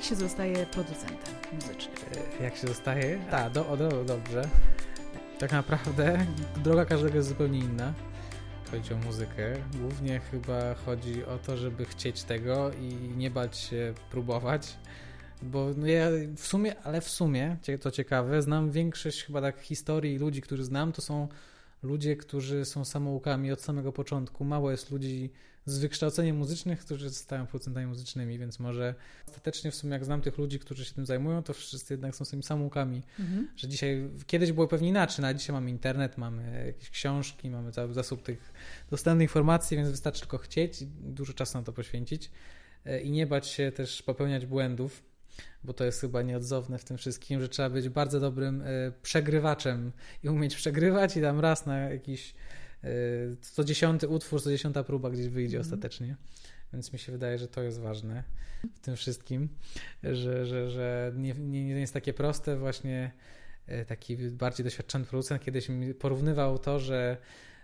jak się zostaje producentem muzycznym? E, jak się zostaje? Tak, do, do, dobrze. Tak naprawdę droga każdego jest zupełnie inna. Chodzi o muzykę. Głównie chyba chodzi o to, żeby chcieć tego i nie bać się próbować. Bo no ja w sumie, ale w sumie, to ciekawe, znam większość chyba tak historii ludzi, którzy znam, to są ludzie, którzy są samoukami od samego początku. Mało jest ludzi z wykształceniem muzycznych, którzy zostają producentami muzycznymi, więc może ostatecznie w sumie jak znam tych ludzi, którzy się tym zajmują, to wszyscy jednak są tymi samoukami, mhm. że dzisiaj, kiedyś było pewnie inaczej, no a dzisiaj mamy internet, mamy jakieś książki, mamy cały zasób tych dostępnych informacji, więc wystarczy tylko chcieć i dużo czasu na to poświęcić e, i nie bać się też popełniać błędów, bo to jest chyba nieodzowne w tym wszystkim, że trzeba być bardzo dobrym e, przegrywaczem i umieć przegrywać i tam raz na jakiś co dziesiąty utwór, co dziesiąta próba gdzieś wyjdzie mm. ostatecznie. Więc mi się wydaje, że to jest ważne w tym wszystkim, że, że, że nie, nie, nie jest takie proste. Właśnie e, taki bardziej doświadczony producent kiedyś mi porównywał to, że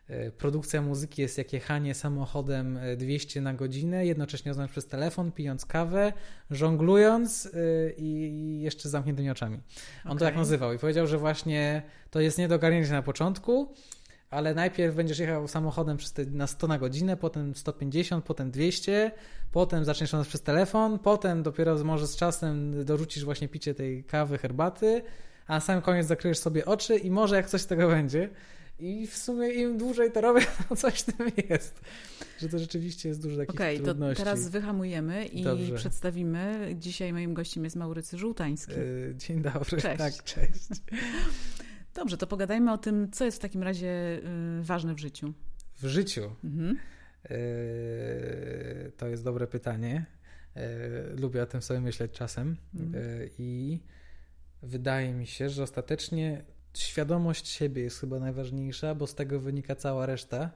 e, produkcja muzyki jest jak jechanie samochodem 200 e, na godzinę, jednocześnie oznacza przez telefon, pijąc kawę, żonglując i jeszcze z zamkniętymi oczami. On okay. to tak nazywał i powiedział, że właśnie to jest nie do ogarnięcia na początku, ale najpierw będziesz jechał samochodem te, na 100 na godzinę, potem 150, potem 200, potem zaczniesz nas przez telefon, potem dopiero może z czasem dorzucisz właśnie picie tej kawy, herbaty, a na sam koniec zakryjesz sobie oczy i może jak coś z tego będzie. I w sumie im dłużej to robię, to coś tym jest. Że to rzeczywiście jest dużo takich okay, trudności. to teraz wyhamujemy i Dobrze. przedstawimy. Dzisiaj moim gościem jest Maurycy Żółtański. Yy, dzień dobry. Cześć. Tak, cześć. Dobrze, to pogadajmy o tym, co jest w takim razie y, ważne w życiu. W życiu? Mhm. Y, to jest dobre pytanie. Y, lubię o tym sobie myśleć czasem mhm. i wydaje mi się, że ostatecznie świadomość siebie jest chyba najważniejsza, bo z tego wynika cała reszta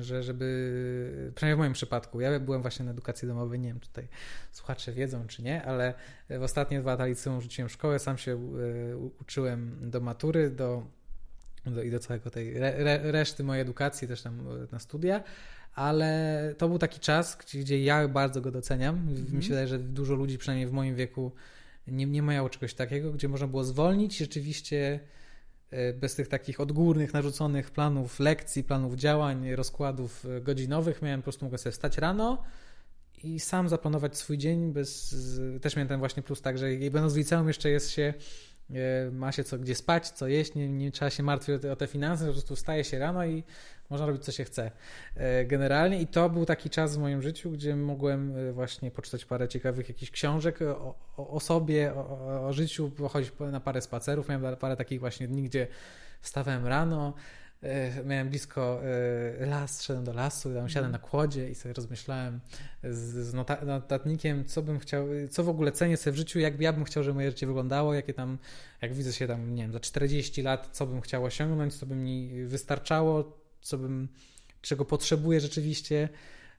że żeby, przynajmniej w moim przypadku, ja byłem właśnie na edukacji domowej, nie wiem, tutaj słuchacze wiedzą czy nie, ale w ostatnie dwa lata liceum rzuciłem szkołę, sam się e, uczyłem do matury, do, do i do całego tej re, reszty mojej edukacji, też tam e, na studia, ale to był taki czas, gdzie ja bardzo go doceniam. -hmm. Mi się mhm. wydaje, że dużo ludzi, przynajmniej w moim wieku, nie, nie miało czegoś takiego, gdzie można było zwolnić rzeczywiście bez tych takich odgórnych, narzuconych planów lekcji, planów działań, rozkładów e, godzinowych. Miałem po prostu mogę sobie wstać rano i sam zaplanować swój dzień bez... Też miałem ten właśnie plus tak, że będąc w liceum jeszcze jest się e, ma się co gdzie spać, co jeść, nie, nie trzeba się martwić o te, o te finanse, po prostu wstaje się rano i można robić co się chce. Generalnie i to był taki czas w moim życiu, gdzie mogłem właśnie poczytać parę ciekawych jakichś książek o, o, o sobie, o, o, życiu, pochodzić na parę spacerów, miałem parę takich właśnie dni, gdzie wstawałem rano, miałem blisko las, szedłem do lasu, tam siadłem na kłodzie i sobie rozmyślałem z, z notatnikiem, co bym chciał, co w ogóle cenię sobie w życiu, jak ja bym chciał, żeby moje życie wyglądało, jakie tam, jak widzę się tam, nie wiem, za 40 lat, co bym chciał osiągnąć, co by mi wystarczało, co bym, czego potrzebuję rzeczywiście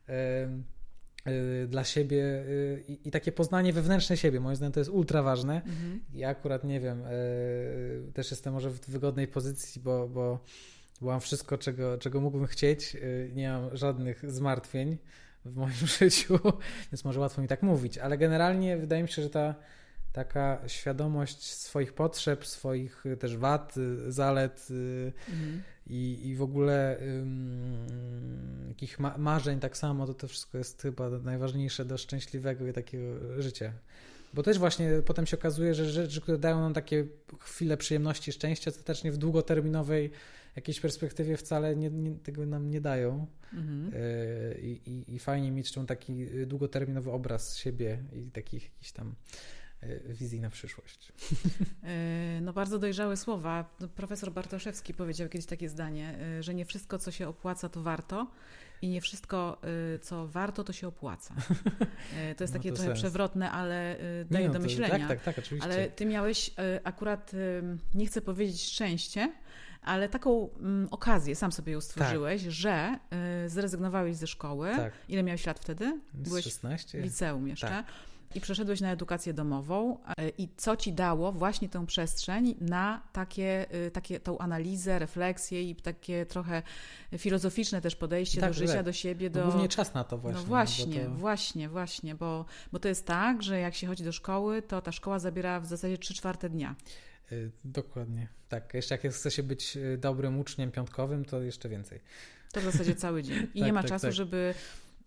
y, dla siebie y, i, takie poznanie wewnętrzne siebie, moim zdaniem to jest ultra ważne. Mhm. Ja akurat nie wiem, y, też jestem może w wygodnej pozycji, bo, bo, bo mam wszystko, czego, czego mógłbym chcieć, nie mam żadnych zmartwień w moim życiu, więc może łatwo mi tak mówić, ale generalnie wydaje mi się, że ta taka świadomość swoich potrzeb, swoich też wad, zalet mhm i, i w ogóle um, jakich ma marzeń tak samo, to to wszystko jest chyba najważniejsze do szczęśliwego i takiego życia. Bo też właśnie potem się okazuje, że rzeczy, które dają nam takie chwile przyjemności, szczęścia, ostatecznie w długoterminowej jakiejś perspektywie wcale nie, nie, tego nam nie dają. Mhm. E, i, I fajnie mieć taki długoterminowy obraz siebie i takich jakichś tam wizji na przyszłość. E, no bardzo dojrzałe słowa. Profesor Bartoszewski powiedział kiedyś takie zdanie, e, że nie wszystko, co się opłaca, to warto i nie wszystko, co warto, to się opłaca. To jest takie to trochę sens. przewrotne, ale daje no, do myślenia. Tak, tak, tak, oczywiście. Ale ty miałeś akurat, nie chcę powiedzieć szczęście, ale taką mm, okazję sam sobie ją stworzyłeś, tak. że zrezygnowałeś ze szkoły. Tak. Ile miałeś lat wtedy? Byłeś 16. w liceum jeszcze. Tak I przeszedłeś na edukację domową e, i co ci dało właśnie tę przestrzeń na takie, e, takie tą analizę, refleksję i takie trochę filozoficzne też podejście Tak, do życia, tak. do siebie, No do... głównie czas na to właśnie. no bo właśnie, to- właśnie, właśnie, bo, bo to jest tak, że jak się chodzi do szkoły, to ta szkoła zabiera w zasadzie 3 czwarte dnia. Y, Dokładnie. Tak, jeszcze jak chce się być y, dobrym uczniem piątkowym, to jeszcze więcej. To w zasadzie cały dzień. I Tak, nie ma tak, czasu, tak. żeby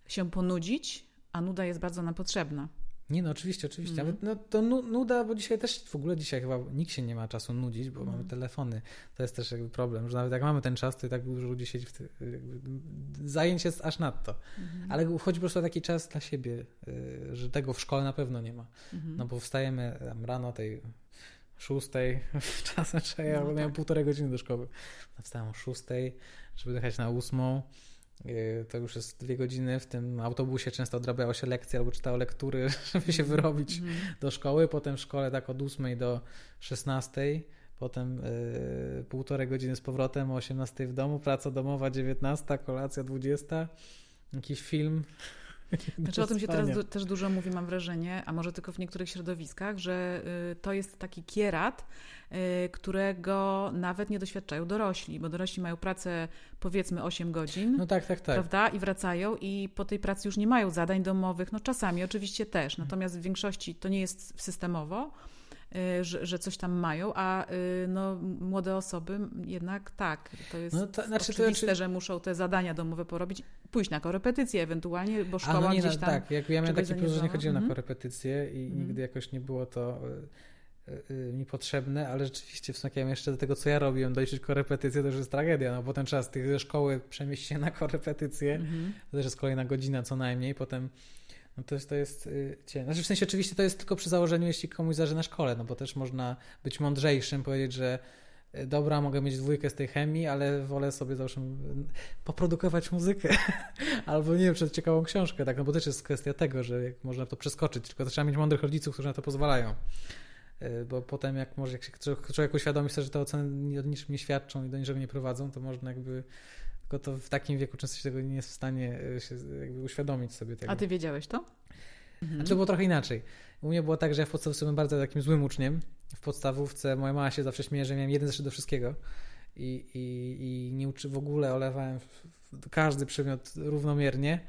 się ponudzić, a nuda jest bardzo nam potrzebna. Nie no, oczywiście, oczywiście. Mhm. Ale no, to nu- nuda, bo dzisiaj też w ogóle dzisiaj chyba nikt się nie ma czasu nudzić, bo Mhm. mamy telefony. To jest też jakby problem, że nawet jak mamy ten czas, to i tak dużo ludzi siedzi w jakby zajęć jest aż nadto. Mhm. Ale chodzi po prostu o taki czas dla siebie, y, że tego w szkole na pewno nie ma. Mhm. No bo wstajemy tam rano tej szóstej, czasem trzeba, ja No miałem tak. półtorej godziny do szkoły. No Wstałem o szóstej, żeby dojechać na ósmą. Yy, To już jest dwie godziny. W tym autobusie często odrabiało się lekcje albo czytało lektury, żeby się wyrobić Mhm. do szkoły. Potem w szkole tak od ósmej do szesnastej. Potem yy, półtorej godziny z powrotem, o 18 w domu, praca domowa 19, kolacja 20, jakiś film. Znaczy o tym się teraz du- też dużo mówi, mam wrażenie, a może tylko w niektórych środowiskach, że y, to jest taki kierat, y, którego nawet nie doświadczają dorośli, bo dorośli mają pracę powiedzmy 8 godzin. No tak, tak, tak. Prawda? I wracają i po tej pracy już nie mają zadań domowych. No czasami oczywiście też, natomiast w większości to nie jest systemowo, że, że coś tam mają, a y, no, młode osoby jednak tak. To jest No to- znaczy to- oczywiste, znaczy- że muszą te zadania domowe porobić, pójść na korepetycje ewentualnie, bo A szkoła no nie, gdzieś no, tam... tak, jak ja miałem taki plus, że nie chodziłem na Mhm. korepetycje i Mhm. nigdy jakoś nie było to y, y, y, mi potrzebne, ale rzeczywiście w sumie jak jeszcze do tego, co ja robiłem, dojść korepetycje, to już jest tragedia, no bo ten czas tych ze szkoły przemieścić się na korepetycje, Mhm. to też jest kolejna godzina co najmniej, potem no to jest, to jest y, cię. Znaczy w sensie oczywiście to jest tylko przy założeniu, jeśli komuś zależy na szkole, no bo też można być mądrzejszym, powiedzieć, że y, dobra, mogę mieć dwójkę z tej chemii, ale wolę sobie y, poprodukować muzykę albo nie wiem, czy ciekawą książkę, tak, no bo też jest kwestia tego, że można to przeskoczyć, tylko trzeba mieć mądrych rodziców, którzy na to pozwalają. Y, Bo potem, jak może jak się człowiek- uświadomi sobie, że te oceny o niczym nie świadczą i do niczego nie prowadzą, to można jakby. Tylko to w takim wieku często się tego nie jest w stanie się jakby uświadomić sobie tego. A ty wiedziałeś to? Mhm. Znaczy było trochę inaczej. U mnie było tak, że ja w podstawówce byłem bardzo takim złym uczniem. W podstawówce moja mama się zawsze śmieje, że miałem jeden zeszyt do wszystkiego i, i, i nie uczy w ogóle olewałem każdy przedmiot równomiernie.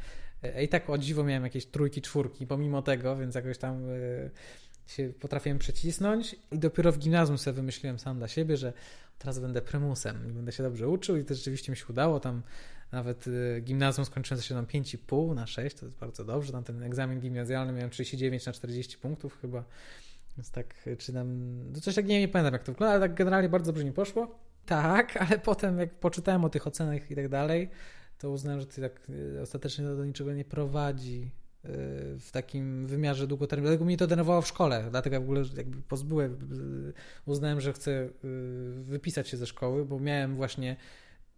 E, I tak o dziwo miałem jakieś trójki, czwórki, pomimo tego, więc jakoś tam e, się potrafiłem przecisnąć i dopiero w gimnazjum sobie wymyśliłem sam dla siebie, że teraz będę prymusem i będę się dobrze uczył i to rzeczywiście mi się udało. Tam nawet e, gimnazjum skończyłem się tam 5,5 na 6, to jest bardzo dobrze. Tam ten egzamin gimnazjalny miałem 39 na 40 punktów chyba. Więc tak, e, czy tam, no coś tak nie, nie pamiętam jak to wygląda, ale tak generalnie bardzo dobrze mi poszło. Tak, ale potem jak poczytałem o tych ocenach i tak dalej, to uznałem, że to tak e, ostatecznie to do niczego nie prowadzi w takim wymiarze długoterminowym. Dlatego mnie to denerwowało w szkole, dlatego ja w ogóle jakby pozbyłem, e, uznałem, że chcę e, wypisać się ze szkoły, bo miałem właśnie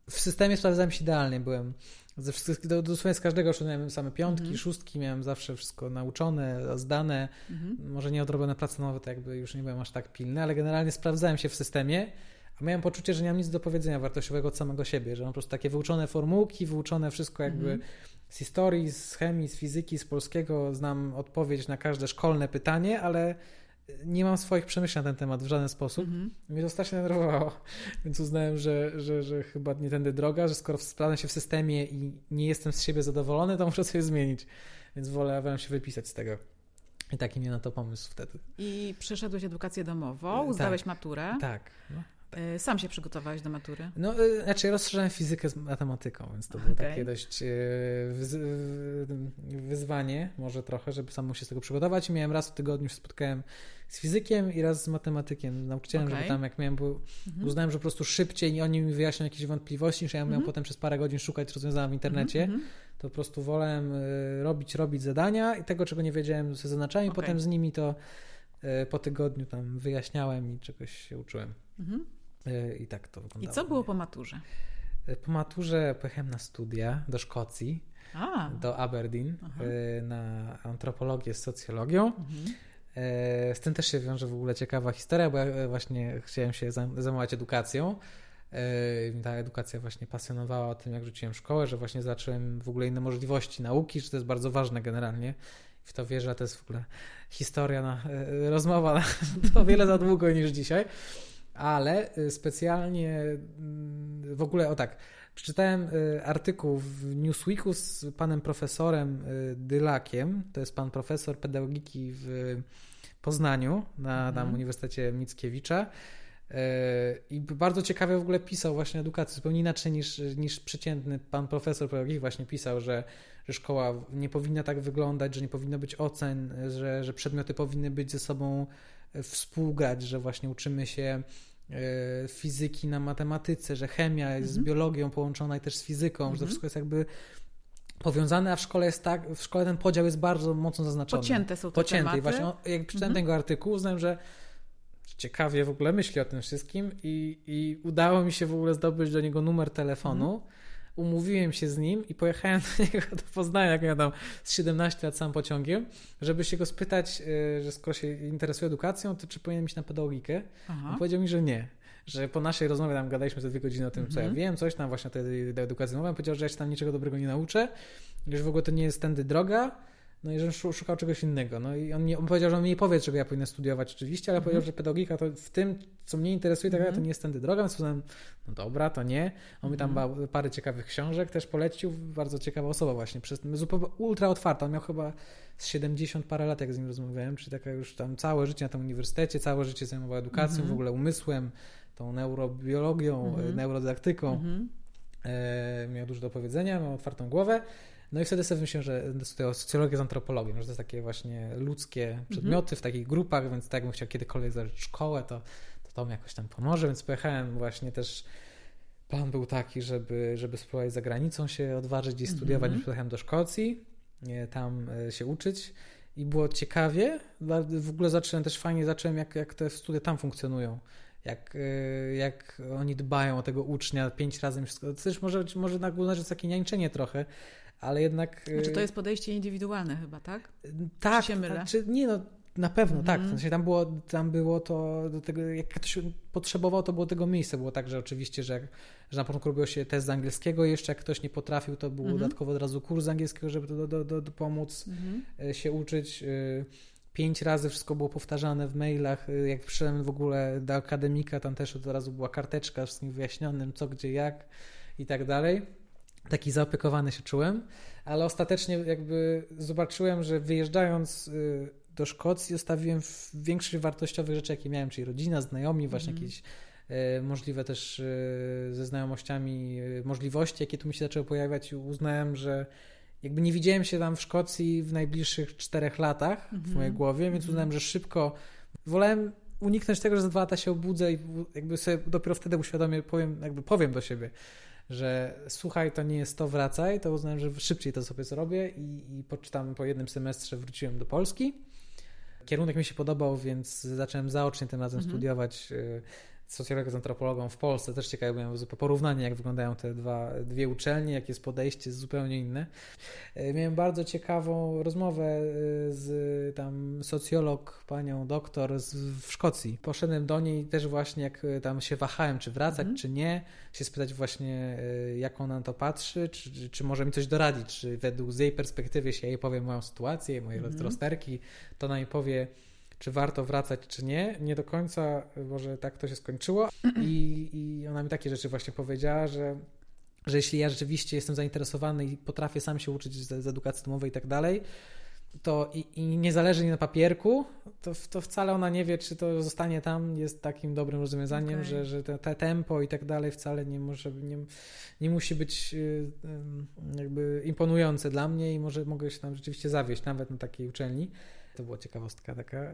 w systemie sprawdzałem się idealnie, byłem ze wszystkich, do, dosłownie z każdego miałem same piątki, Mhm. szóstki, miałem zawsze wszystko nauczone, zdane, Mhm. może nie odrobione prace nowe, to jakby już nie byłem aż tak pilny, ale generalnie sprawdzałem się w systemie, a miałem poczucie, że nie mam nic do powiedzenia wartościowego od samego siebie, że mam po prostu takie wyuczone formułki, wyuczone wszystko jakby Mhm. z historii, z chemii, z fizyki, z polskiego, znam odpowiedź na każde szkolne pytanie, ale nie mam swoich przemyśleń na ten temat w żaden sposób. Mhm. Mnie to strasznie denerwowało, więc uznałem, że, że, że chyba nie tędy droga, że skoro sprawdzam się w systemie i nie jestem z siebie zadowolony, to muszę sobie zmienić. Więc wolałem się wypisać z tego. I taki mnie na to pomysł wtedy. I przeszedłeś edukację domową, Tak. zdałeś maturę. Tak. No. Y, Sam się przygotowałeś do matury. No, y, znaczy ja rozszerzałem fizykę z matematyką, więc to było Okej. takie dość y, wyzwanie, może trochę, żeby samemu się z tego przygotować. I miałem raz w tygodniu się spotkałem z fizykiem i raz z matematykiem, z nauczycielem, żeby Okej. tam jak miałem, bo Mhm. uznałem, że po prostu szybciej i oni mi wyjaśnią jakieś wątpliwości, niż ja miałem Mhm. potem przez parę godzin szukać rozwiązania w internecie. Mhm, mhm. To po prostu wolałem robić, robić zadania i tego, czego nie wiedziałem, sobie zaznaczałem i Okej. potem z nimi to po tygodniu tam wyjaśniałem i czegoś się uczyłem. Mhm. Y, I tak to I wyglądało. co było po maturze? Y, Po maturze pojechałem na studia do Szkocji, A, do Aberdeen, Aha. y, na antropologię z socjologią. mhm. E, Z tym też się wiąże w ogóle ciekawa historia, bo ja e, właśnie chciałem się zajm- zajmować edukacją. E, i Ta edukacja właśnie pasjonowała o tym, jak rzuciłem szkołę, że właśnie zacząłem w ogóle inne możliwości nauki, że to jest bardzo ważne generalnie. w to wierzę, to jest w ogóle historia, na, e, rozmowa na, to wiele za długo niż dzisiaj, ale e, specjalnie mm, w ogóle o tak, przeczytałem e, artykuł w Newsweeku z panem profesorem Dylakiem, to jest pan profesor pedagogiki w Poznaniu na, mhm. na Uniwersytecie Mickiewicza i bardzo ciekawie w ogóle pisał właśnie edukację, zupełnie inaczej niż, niż przeciętny pan profesor pedagogiki właśnie pisał, że że szkoła nie powinna tak wyglądać, że nie powinno być ocen, że, że przedmioty powinny być ze sobą e, współgrać, że właśnie uczymy się fizyki na matematyce, że chemia jest mhm. z biologią połączona i też z fizyką, mhm. że to mhm. wszystko jest jakby powiązane, a w szkole jest tak, w szkole ten podział jest bardzo mocno zaznaczony. Pocięte są te Pocięte. tematy. I właśnie jak przeczytałem mhm. tego artykułu, uznałem, że ciekawie w ogóle myśli o tym wszystkim i, i udało mi się w ogóle zdobyć do niego numer telefonu. Mhm umówiłem się z nim i pojechałem do niego do Poznania, jak miałem z 17 lat sam pociągiem, żeby się go spytać, e, że skoro się interesuje edukacją, to czy powinien iść na pedagogikę. Aha. On powiedział mi, że nie. Że po naszej rozmowie tam gadaliśmy za dwie godziny o tym, co ja mhm. wiem, coś tam właśnie o tej edukacji mówiłem. Powiedział, że ja się tam niczego dobrego nie nauczę, że w ogóle to nie jest tędy droga, no i że szukał czegoś innego. No i on, mi, on powiedział, że on mi nie powie, czego ja powinien studiować oczywiście, ale mm -hmm. powiedział, że pedagogika to w tym, co mnie interesuje, tak mm -hmm. to nie jest tędy droga, więc no dobra, to nie. On mi tam mm -hmm. parę ciekawych książek też polecił, bardzo ciekawa osoba właśnie, przez, zupełnie ultra otwarta, on miał chyba z 70 parę lat, jak z nim rozmawiałem, czyli taka już tam całe życie na tym uniwersytecie, całe życie zajmował edukacją, w mhm. ogóle umysłem, tą neurobiologią, mhm. neurodydaktyką. Mhm. E, miał dużo do powiedzenia, miał otwartą głowę. No i wtedy sobie myślałem, że studiuję socjologię z antropologią, że to jest takie właśnie ludzkie mhm. przedmioty w takich grupach, więc tak jakbym chciał kiedykolwiek zacząć szkołę, to, to to mi jakoś tam pomoże, więc pojechałem właśnie też plan był taki, żeby, żeby spróbować za granicą się odważyć i studiować, mm pojechałem do Szkocji, tam e, się uczyć i było ciekawie, w ogóle zacząłem też fajnie, zacząłem jak, jak te studia tam funkcjonują jak, e, jak oni dbają o tego ucznia pięć razy wszystko. To też może, może uznać, że jest takie niańczenie trochę, ale jednak... Czy znaczy, to y, jest podejście indywidualne chyba, tak? Tak. Czy się mylę? Czy, nie no, na pewno, tak. W mhm. sensie tam było, tam było to, do tego, jak ktoś potrzebował, to było tego miejsca. Było tak, że oczywiście, że, że na początku robiło się test z angielskiego, jeszcze jak ktoś nie potrafił, to był mhm. dodatkowo od razu kurs z angielskiego, żeby do, do, do, do pomóc mhm. E, się uczyć. E, pięć razy wszystko było powtarzane w mailach. Jak przyszedłem w ogóle do akademika, tam też od razu była karteczka z nim wyjaśnionym, co, gdzie, jak i tak dalej taki zaopiekowany się czułem, ale ostatecznie jakby zobaczyłem, że wyjeżdżając y, do Szkocji zostawiłem większość wartościowych rzeczy, jakie miałem, czyli rodzina, znajomi, właśnie mm. jakieś y, możliwe też y, ze znajomościami możliwości, jakie tu mi się zaczęły pojawiać i uznałem, że jakby nie widziałem się tam w Szkocji w najbliższych czterech latach mm -hmm. w mojej mhm. głowie, więc -hmm. uznałem, że szybko wolałem uniknąć tego, że za dwa lata się obudzę i jakby sobie dopiero wtedy uświadomię, powiem, jakby powiem do siebie, że słuchaj, to nie jest to, wracaj, to uznałem, że szybciej to sobie zrobię i, i poczytam po jednym semestrze wróciłem do Polski. Kierunek mi się podobał, więc zacząłem zaocznie tym razem mhm. studiować socjologię z antropologą w Polsce. Też ciekawe byłem porównanie, jak wyglądają te dwa, dwie uczelnie, jakie jest podejście, jest zupełnie inne. E, miałem bardzo ciekawą rozmowę e, z tam socjolog, panią doktor z, w Szkocji. Poszedłem do niej też właśnie, jak e, tam się wahałem, czy wracać, mhm. czy nie, się spytać właśnie, jak ona na to patrzy, czy, czy może mi coś doradzić, czy według z jej perspektywy się jej powiem moją sytuację, moje mhm. rozterki, to ona mi powie, czy warto wracać, czy nie. Nie do końca, może tak to się skończyło. I, i ona mi takie rzeczy właśnie powiedziała, że, że jeśli ja rzeczywiście jestem zainteresowany i potrafię sam się uczyć z, z edukacji domowej i tak dalej, to i, i nie zależy mi na papierku, to, to wcale ona nie wie, czy to zostanie tam jest takim dobrym rozwiązaniem, okay. że, że te, te, tempo i tak dalej wcale nie może, nie, nie musi być y, jakby imponujące dla mnie i może mogę się tam rzeczywiście zawieść nawet na takiej uczelni to była ciekawostka taka, e,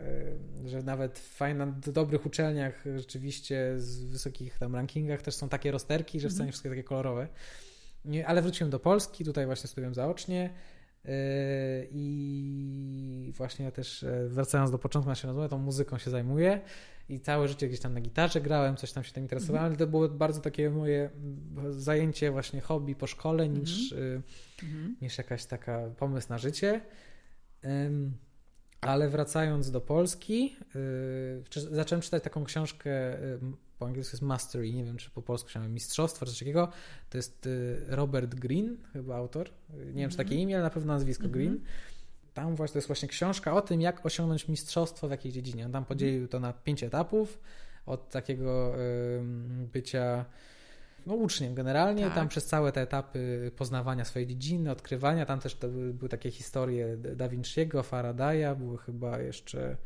że nawet w fajna, dobrych uczelniach rzeczywiście z wysokich tam rankingach też są takie rozterki, że w mhm. wszystkie takie kolorowe. Ale wróciłem do Polski, tutaj właśnie studiłem zaocznie e, i właśnie ja też e, wracając do początku naszej rozmowy, tą muzyką się zajmuję i całe życie gdzieś tam na gitarze grałem, coś tam się tym interesowałem, ale to było bardzo takie moje zajęcie, właśnie hobby po szkole niż, mhm. niż jakaś taka pomysł na życie. Ale wracając do Polski, yy, zacząłem czytać taką książkę, yy, po angielsku jest Mastery, nie wiem czy po polsku się Mistrzostwo, czy coś takiego. To jest yy, Robert Green, chyba autor. Nie wiem, czy takie mhm. imię, ale na pewno nazwisko mm -hmm. Green. tam właśnie to jest właśnie książka o tym, jak osiągnąć mistrzostwo w jakiejś dziedzinie. On tam podzielił to na pięć etapów, od takiego bycia no, uczniem generalnie, tak. tam przez całe te etapy poznawania swojej dziedziny, odkrywania, tam też były takie historie Da Vinci'ego, Faradaya, były chyba jeszcze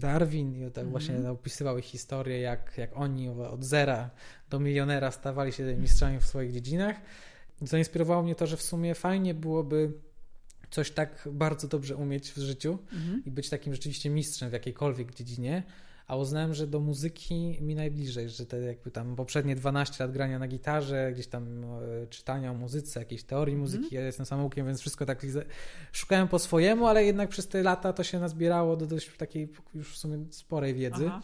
Darwin i tak mm. właśnie opisywały historię, jak, jak oni od zera do milionera stawali się mistrzami w swoich dziedzinach. Zainspirowało mnie to, że w sumie fajnie byłoby coś tak bardzo dobrze umieć w życiu mm. i być takim rzeczywiście mistrzem w jakiejkolwiek dziedzinie, a uznałem, że do muzyki mi najbliżej, że te jakby tam poprzednie 12 lat grania na gitarze, gdzieś tam e, czytania o muzyce, jakiejś teorii muzyki, mm. ja jestem samoukiem, więc wszystko tak szukałem po swojemu, ale jednak przez te lata to się nazbierało do dość takiej już w sumie sporej wiedzy. Aha.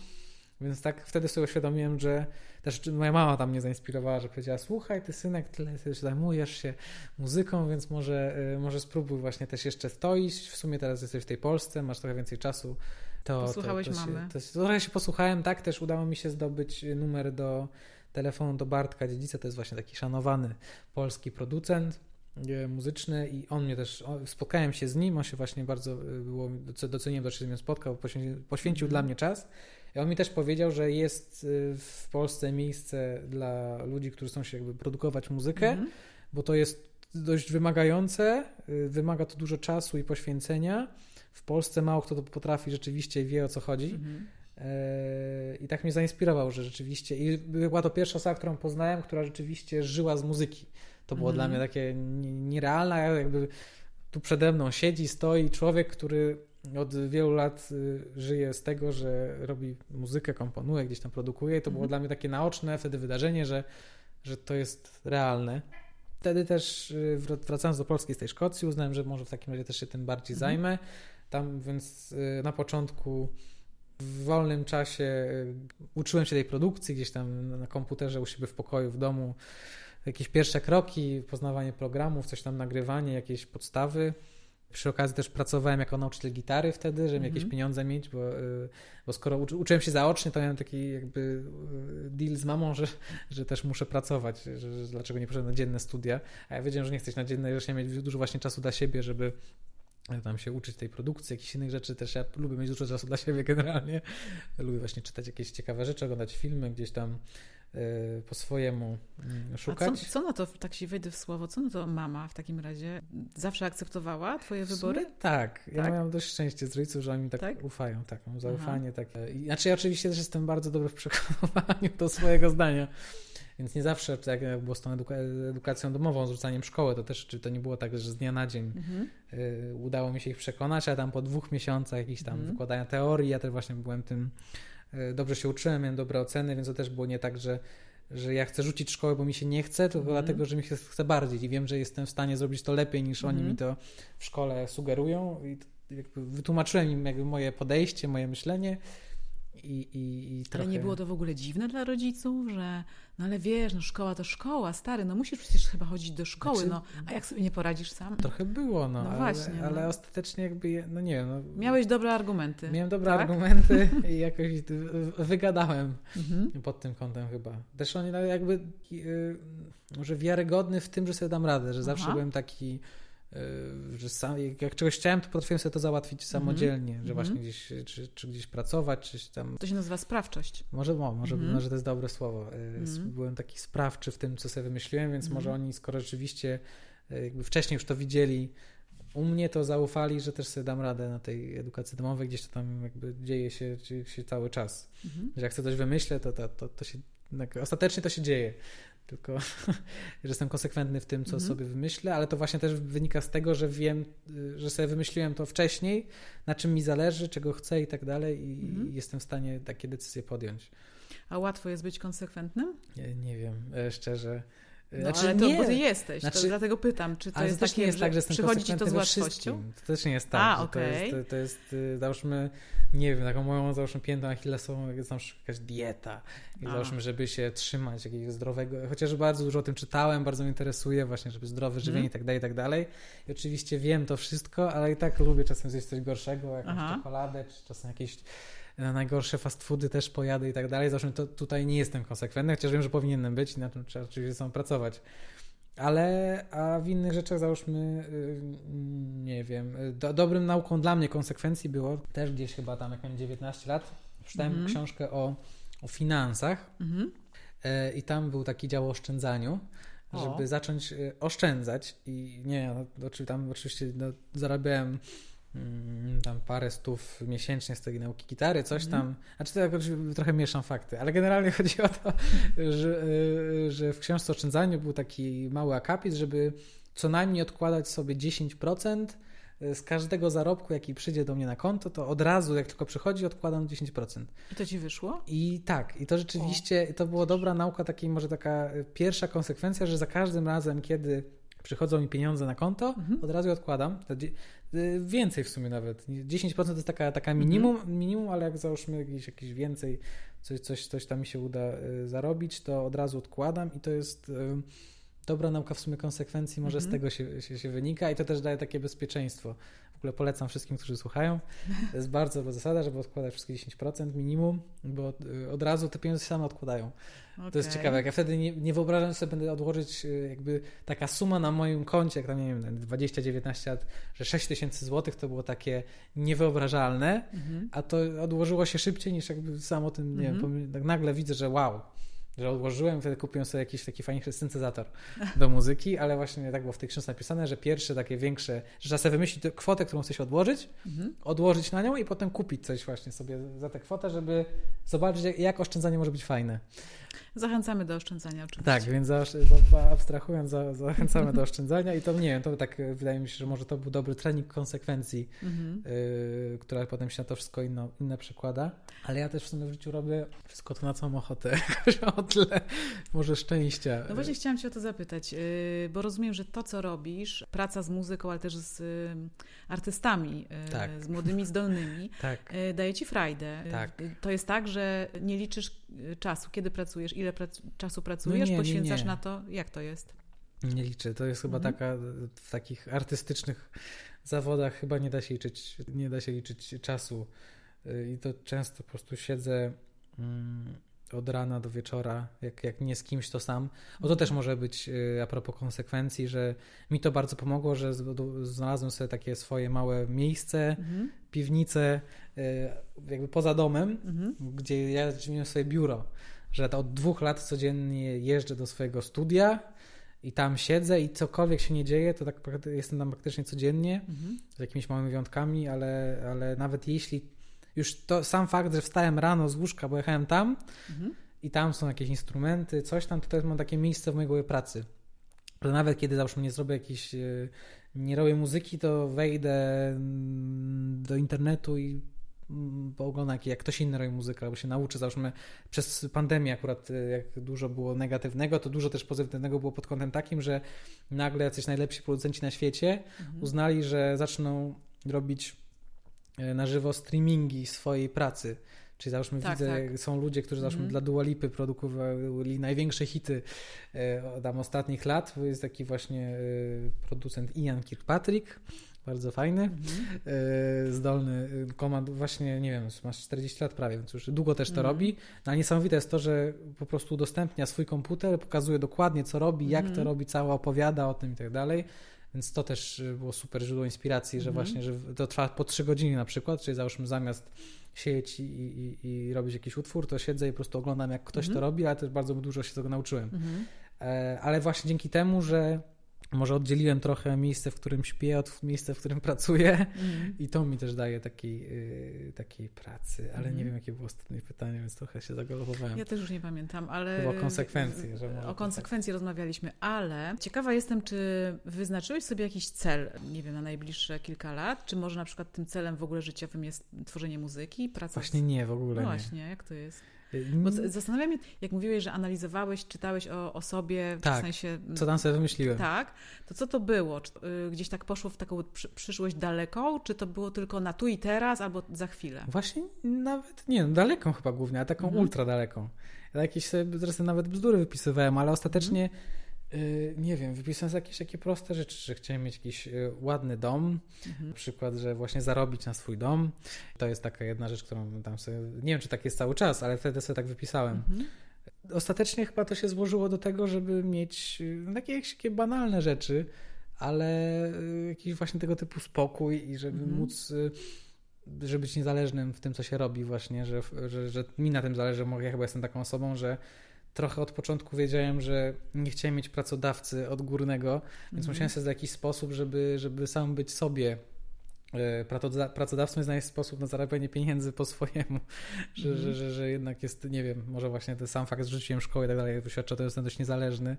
Więc tak wtedy sobie uświadomiłem, że też moja mama tam mnie zainspirowała, że powiedziała, słuchaj, ty synek, tyle się zajmujesz się muzyką, więc może, e, może spróbuj właśnie też jeszcze w to iść. W sumie teraz jesteś w tej Polsce, masz trochę więcej czasu, to, Posłuchałeś to, to mamy. Się, to, trochę się posłuchałem, tak, też udało mi się zdobyć numer do telefonu do Bartka Dziedzica, to jest właśnie taki szanowany polski producent e, muzyczny i on mnie też, spotkałem się z nim, on się właśnie bardzo e, było, doceniłem, że się z nim spotkał, poświęcił, poświęcił mm. dla mnie czas i on mi też powiedział, że jest e, w Polsce miejsce dla ludzi, którzy chcą się jakby produkować muzykę, mm. bo to jest dość wymagające, wymaga to dużo czasu i poświęcenia, w Polsce mało kto to potrafi rzeczywiście i wie o co chodzi. Mhm. E, I tak mnie zainspirował, że rzeczywiście. I była to pierwsza osoba, którą poznałem, która rzeczywiście żyła z muzyki. To było dla mhm. mnie takie nierealne, jakby tu przede mną siedzi, stoi człowiek, który od wielu lat y, żyje z tego, że robi muzykę, komponuje, gdzieś tam produkuje. To było mhm. dla mnie takie naoczne wtedy wydarzenie, że, że to jest realne. Wtedy też y, wracając do Polski z tej Szkocji, uznałem, że może w takim razie też się tym bardziej zajmę. Tam więc y, na początku w wolnym czasie y, uczyłem się tej produkcji gdzieś tam na komputerze u siebie w pokoju, w domu. Jakieś pierwsze kroki, poznawanie programów, coś tam nagrywanie, jakieś podstawy. Przy okazji też pracowałem jako nauczyciel gitary wtedy, żeby -hmm. jakieś mhm. pieniądze mieć, bo, y, bo skoro uczy, uczyłem się zaocznie, to miałem taki jakby deal z mamą, że, że też muszę pracować, że, że dlaczego nie poszedłem na dzienne studia. A ja wiedziałem, że nie chcę na dzienne, że nie mieć dużo właśnie czasu dla siebie, żeby tam się uczyć tej produkcji, jakichś innych rzeczy. Też ja lubię mieć dużo czasu dla siebie generalnie. Lubię właśnie czytać jakieś ciekawe rzeczy, oglądać filmy, gdzieś tam y, po swojemu y, szukać. Co, co, na to, tak się wejdę w słowo, co na to mama w takim razie? Zawsze akceptowała twoje wybory? tak. Ja tak? miałam dość szczęście z rodziców, że oni mi tak, tak? ufają, tak, mam zaufanie. Tak. Znaczy ja oczywiście też jestem bardzo dobry w przekonywaniu do swojego zdania. Więc nie zawsze, tak jak było z tą eduka edukacją domową, z rzucaniem szkoły, to też czy to nie było tak, że z dnia na dzień mhm. y, udało mi się ich przekonać, a tam po dwóch miesiącach jakichś tam mhm. wykładania teorii, ja też właśnie byłem tym, y, dobrze się uczyłem, miałem dobre oceny, więc to też było nie tak, że że ja chcę rzucić szkołę, bo mi się nie chce, tylko mm. dlatego, że mi się chce bardziej i wiem, że jestem w stanie zrobić to lepiej niż mm. oni mi to w szkole sugerują i wytłumaczyłem im jakby moje podejście, moje myślenie i, i, i trochę... Ale nie było to w ogóle dziwne dla rodziców, że no ale wiesz, no szkoła to szkoła, stary, no musisz przecież chyba chodzić do szkoły, znaczy, no a jak sobie nie poradzisz sam? Trochę było, no, no ale, właśnie, ale no. ostatecznie jakby, no nie. No, Miałeś dobre argumenty. Miałem dobre tak? argumenty i jakoś wygadałem mhm. pod tym kątem chyba. Też on jakby yy, może wiarygodny w tym, że sobie dam radę, że zawsze Aha. byłem taki że sam, jak czegoś chciałem, to potrafiłem sobie to załatwić samodzielnie, mm -hmm. że właśnie mhm. gdzieś, czy, czy, gdzieś pracować, czy tam... To się nazywa sprawczość. Może, o, może, mm -hmm. może to jest dobre słowo. Mm -hmm. Byłem taki sprawczy w tym, co sobie wymyśliłem, więc może mhm. oni, skoro rzeczywiście y, jakby wcześniej już to widzieli, u mnie to zaufali, że też sobie dam radę na tej edukacji domowej, gdzieś to tam jakby dzieje się, się cały czas. Mhm. Że jak chcę coś wymyślę, to, to, to, to się, ostatecznie to się dzieje tylko że jestem konsekwentny w tym, co mhm. sobie wymyślę, ale to właśnie też wynika z tego, że wiem, że sobie wymyśliłem to wcześniej, na czym mi zależy, czego chcę i tak dalej i, mhm. jestem w stanie takie decyzje podjąć. A łatwo jest być konsekwentnym? Nie, nie wiem, e, szczerze. No, znaczy, ale to, nie. bo ty jesteś, znaczy, to dlatego pytam, czy to jest to takie, nie jest tak, że jestem przychodzi ci to z łatwością? To też nie jest tak, A, okay. to jest, to jest, y, załóżmy, nie wiem, taką moją, załóżmy, piętą achillesową jest jakaś dieta i A. załóżmy, żeby się trzymać jakiegoś zdrowego, chociaż bardzo dużo o tym czytałem, bardzo mnie interesuje właśnie, żeby zdrowe żywienie hmm. i tak dalej, i tak dalej. I oczywiście wiem to wszystko, ale i tak lubię czasem zjeść coś gorszego, jakąś Aha. czekoladę, czy czasem jakieś na najgorsze fast foody też pojadę i tak dalej. Zresztą to tutaj nie jestem konsekwentny, chociaż wiem, że powinienem być i na tym trzeba oczywiście są pracować. ale a w innych rzeczach załóżmy, y, nie wiem, do, dobrym nauką dla mnie konsekwencji było też gdzieś chyba tam, jak miałem 19 lat, przeczytałem Mhm. książkę o, o finansach Mhm. e, i tam był taki dział o oszczędzaniu, O. żeby zacząć e, oszczędzać i nie, no, tam oczywiście no, zarabiałem tam parę stów miesięcznie z tej nauki gitary, coś Mhm. tam. Znaczy to jakoś trochę mieszam fakty, ale generalnie chodzi o to, że, y, że w książce o oszczędzaniu był taki mały akapit, żeby co najmniej odkładać sobie 10% z każdego zarobku, jaki przyjdzie do mnie na konto, to od razu, jak tylko przychodzi, odkładam 10%. I to ci wyszło? I tak, i to rzeczywiście, to była dobra nauka, takiej może taka y, pierwsza konsekwencja, że za każdym razem, kiedy przychodzą mi pieniądze na konto, Mhm. od razu odkładam. Y, Więcej w sumie nawet. 10% to jest taka, taka minimum, minimum, ale jak załóżmy jakieś, jakieś więcej, coś, coś, coś tam mi się uda y, zarobić, to od razu odkładam i to jest y, dobra nauka w sumie konsekwencji, może z Mhm. tego się, się, się wynika i to też daje takie bezpieczeństwo. Ogóle polecam wszystkim, którzy słuchają. To jest bardzo dobra zasada, żeby odkładać wszystkie 10% minimum, bo y, od razu te pieniądze same odkładają. To jest ciekawe, jak ja wtedy nie, nie wyobrażam sobie, będę odłożyć y, jakby taka suma na moim koncie, jak tam nie wiem, 20-19 lat, że 6 tysięcy złotych to było takie niewyobrażalne, Mhm. a to odłożyło się szybciej niż jakby sam o tym, nie Mhm. wiem, pomyśl- tak nagle widzę, że wow, że odłożyłem, wtedy kupiłem sobie jakiś taki fajniejszy syntezator do muzyki, ale właśnie tak było w tej książce napisane, że pierwsze takie większe, że trzeba sobie wymyślić tę kwotę, którą chce się odłożyć, Mhm. odłożyć na nią i potem kupić coś właśnie sobie za tę kwotę, żeby zobaczyć, jak- oszczędzanie może być fajne. Zachęcamy do oszczędzania oczywiście. Tak, więc zaosz- za- abstrahując, za, zachęcamy do oszczędzania i to nie wiem, to tak wydaje mi się, że może to był dobry trening konsekwencji, Mhm. Która potem się na to wszystko inno, inne przekłada. Ale ja też w sumie w życiu robię wszystko to, na co mam ochotę. O tyle może szczęścia. No właśnie chciałam Cię o to zapytać, yy, bo rozumiem, że to, co robisz, praca z muzyką, ale też z y, artystami, y, Tak. z młodymi, zdolnymi, Tak. y, daje Ci frajdę. Y, Tak. To jest tak, że nie liczysz y, czasu, kiedy pracujesz, ile prac- czasu pracujesz, No nie, nie, poświęcasz nie. na to, jak to jest? Nie liczę. To jest chyba Mhm. taka, w takich artystycznych zawodach chyba nie da się liczyć, nie da się liczyć czasu. Y, I to często po prostu siedzę mm, od rana do wieczora, jak, jak nie z kimś, to sam. O to też może być y, a propos konsekwencji, że mi to bardzo pomogło, że znalazłem sobie takie swoje małe miejsce, Mhm. piwnicę, y, jakby poza domem, Mhm. gdzie ja miałem swoje biuro, że od dwóch lat codziennie jeżdżę do swojego studia i tam siedzę i cokolwiek się nie dzieje, to tak jestem tam praktycznie codziennie, Mhm. z jakimiś małymi wyjątkami, ale, ale nawet jeśli już to sam fakt, że wstałem rano z łóżka, bo jechałem tam Mhm. i tam są jakieś instrumenty, coś tam, to też mam takie miejsce w mojej głowie pracy. Że nawet kiedy załóżmy nie zrobię jakiejś, e, nie robię muzyki, to wejdę mm, do internetu i mm, pooglądam, jak- jak ktoś inny robi muzykę, albo się nauczy. Załóżmy przez pandemię akurat, e, jak dużo było negatywnego, to dużo też pozytywnego było pod kątem takim, że nagle jacyś najlepsi producenci na świecie Mhm. uznali, że zaczną robić e, na żywo streamingi swojej pracy. Czyli załóżmy Tak, widzę, tak. są ludzie, którzy załóżmy Mhm. dla Dua Lipy produkowali największe hity e, tam ostatnich lat. Jest taki właśnie producent Ian Kirkpatrick, bardzo fajny, Mhm. e, zdolny e, komand, właśnie nie wiem, masz 40 lat prawie, więc już długo też to Mhm. robi. No, ale niesamowite jest to, że po prostu udostępnia swój komputer, pokazuje dokładnie co robi, jak to Mhm. robi, całe opowiada o tym i tak dalej. Więc to też y, było super źródło inspiracji, że Mhm. właśnie, że to trwa po trzy godziny na przykład, czyli załóżmy zamiast siedzieć i, i, i robić jakiś utwór, to siedzę i po prostu oglądam jak ktoś Mhm. to robi, ale też bardzo dużo się tego nauczyłem. Mhm. E, ale właśnie dzięki temu, że może oddzieliłem trochę miejsce, w którym śpię od miejsca, w którym pracuję Mhm. i to mi też daje takiej, y, takiej pracy, ale Mhm. nie wiem jakie było ostatnie pytanie, więc trochę się zagalopowałem. Ja też już nie pamiętam, ale. Chyba o konsekwencje, że O tak. konsekwencji rozmawialiśmy, ale ciekawa jestem, czy wyznaczyłeś sobie jakiś cel, nie wiem, na najbliższe kilka lat? Czy może na przykład tym celem w ogóle życiowym jest tworzenie muzyki, praca Właśnie nie, w ogóle No nie. właśnie, jak to jest? Bo z- zastanawiam się, jak mówiłeś, że analizowałeś, czytałeś o, o sobie, Tak. w sensie... Co tam sobie wymyśliłem? Tak, to co to było? Czy, y, gdzieś tak poszło w taką przy, przyszłość daleką, czy to było tylko na tu i teraz, albo za chwilę? Właśnie nawet, nie no, daleką chyba głównie, ale taką Mhm. ultra daleką. Ja jakieś sobie zresztą nawet bzdury wypisywałem, ale ostatecznie, Mhm. Y, nie wiem, wypisałem jakieś takie proste rzeczy, że chciałem mieć jakiś y, ładny dom, Mhm. na przykład, że właśnie zarobić na swój dom. To jest taka jedna rzecz, którą tam sobie, nie wiem czy tak jest cały czas, ale wtedy sobie tak wypisałem. Mhm. ostatecznie chyba to się złożyło do tego, żeby mieć no, takie jakieś banalne rzeczy, ale y, jakiś właśnie tego typu spokój i żeby mhm. móc żeby być niezależnym w tym, co się robi właśnie, że, że, że mi na tym zależy, ja chyba jestem taką osobą, że trochę od początku wiedziałem, że nie chciałem mieć pracodawcy odgórnego, więc mm musiałem sobie w jakiś sposób, żeby, żeby sam być sobie e, pracodawcą i znaleźć sposób na zarabianie pieniędzy po swojemu, że, mm że, że, że, jednak jest, nie wiem, może właśnie ten sam fakt, że rzuciłem szkołę i tak dalej, wyświadcza, to jestem dość niezależny